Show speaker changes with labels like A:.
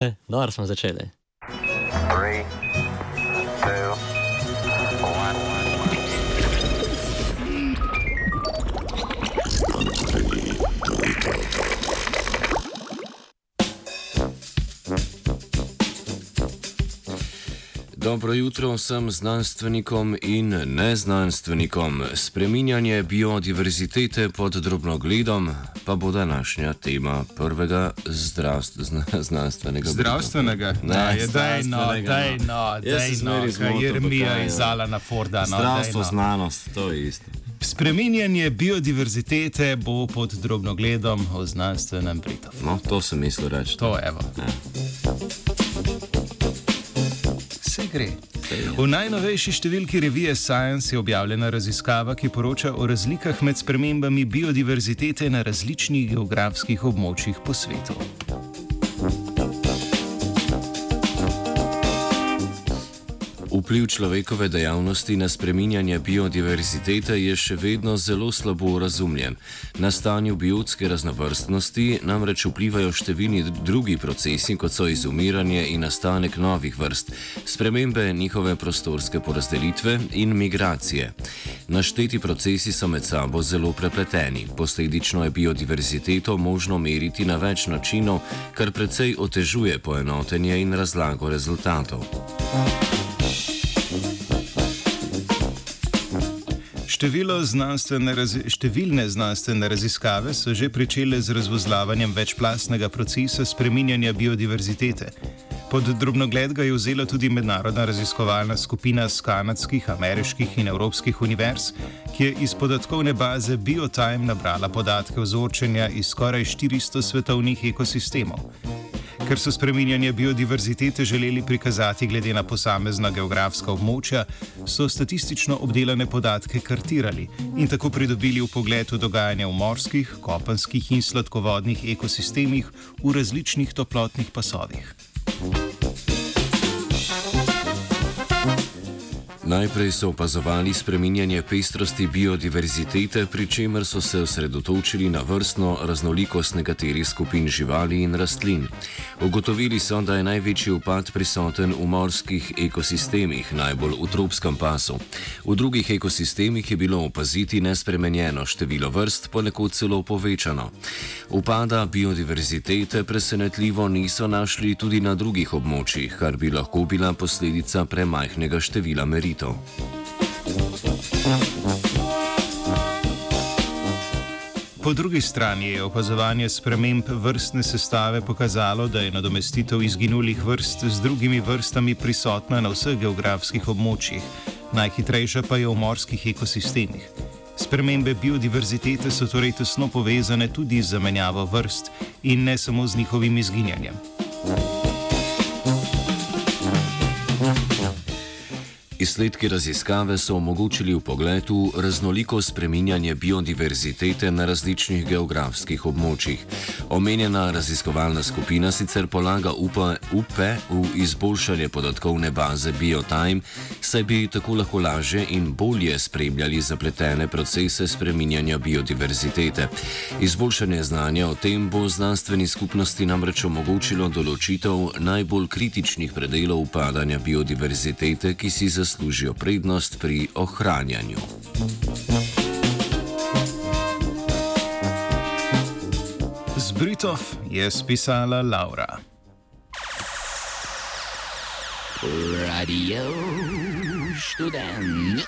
A: E, dobro smo začeli.
B: Three,
C: Dobro jutro vsem znanstvenikom in neznanstvenikom. Spreminjanje biodiverzitete pod drobnogledom pa bo današnja tema prvega zdravst, zna, znanstvenega.
D: Zdravstvenega,
C: Ne,
D: ne, je daj no, daj
C: no.
D: no, daj no, kaj Jeremija
C: pa kaj,
D: iz
C: ja.
D: Alana Forda. No,
C: Zdravstvo,
D: no.
C: znanost, to je isto.
D: Spreminjanje biodiverzitete bo pod drobnogledom v znanstvenem Britovu.
C: No, to sem mislil reči.
D: To evo.
C: Ja.
D: Se gre. V najnovejši številki revije Science je objavljena raziskava, ki poroča o razlikah med spremembami biodiverzitete na različnih geografskih območjih po svetu.
C: Vpliv človekove dejavnosti na spreminjanje biodiverzitete je še vedno zelo slabo razumljen. Na stanju biotske raznovrstnosti namreč vplivajo številni drugi procesi, kot so izumiranje in nastanek novih vrst, spremembe njihove prostorske porazdelitve in migracije. Našteti procesi so med sabo zelo prepleteni, posledično je biodiverziteto možno meriti na več načinov, kar precej otežuje poenotenje in razlago rezultatov.
D: Število znanstvene razi številne znanstvene raziskave so že pričele z razvozlavanjem večplastnega procesa spreminjanja biodiverzitete. Pod drobnogled ga je vzela tudi mednarodna raziskovalna skupina z kanadskih, ameriških in evropskih univerz, ki je iz podatkovne baze Biotime nabrala podatke vzorčenja iz skoraj 400 svetovnih ekosistemov. Ker so spreminjanje biodiverzitete želeli prikazati glede na posamezna geografska območja, so statistično obdelane podatke kartirali in tako pridobili v dogajanje v morskih, kopenskih in sladkovodnih ekosistemih v različnih toplotnih pasovih.
C: Najprej so opazovali spreminjanje pestrosti biodiverzitete, pri čemer so se osredotočili na vrstno raznolikost nekaterih skupin živali in rastlin. Ugotovili so, da je največji upad prisoten v morskih ekosistemih, najbolj v tropskem pasu. V drugih ekosistemih je bilo opaziti nespremenjeno število vrst, ponekod celo povečano. Upada biodiverzitete presenetljivo niso našli tudi na drugih območjih, kar bi lahko bila posledica premajhnega števila meritev.
D: Po drugi strani je opazovanje sprememb vrstne sestave pokazalo, da je nadomestitev izginulih vrst z drugimi vrstami prisotna na vseh geografskih območjih, najhitrejša pa je v morskih ekosistemih. Spremembe biodiverzitete so torej tesno povezane tudi z zamenjavo vrst in ne samo z njihovim izginjanjem.
C: Izsledki raziskave so omogočili v raznoliko spreminjanje biodiverzitete na različnih geografskih območjih. Omenjena raziskovalna skupina sicer polaga upe, upe v izboljšanje podatkovne baze Biotime, saj bi tako lahko lažje in bolje spremljali zapletene procese spreminjanja biodiverzitete. Izboljšanje znanja o tem bo znanstveni skupnosti namreč omogočilo določitev najbolj kritičnih predelov upadanja biodiverzitete, ki si zaslužijo prednost pri ohranjanju.
D: Z Britov je spisala Laura.
E: Radio študent.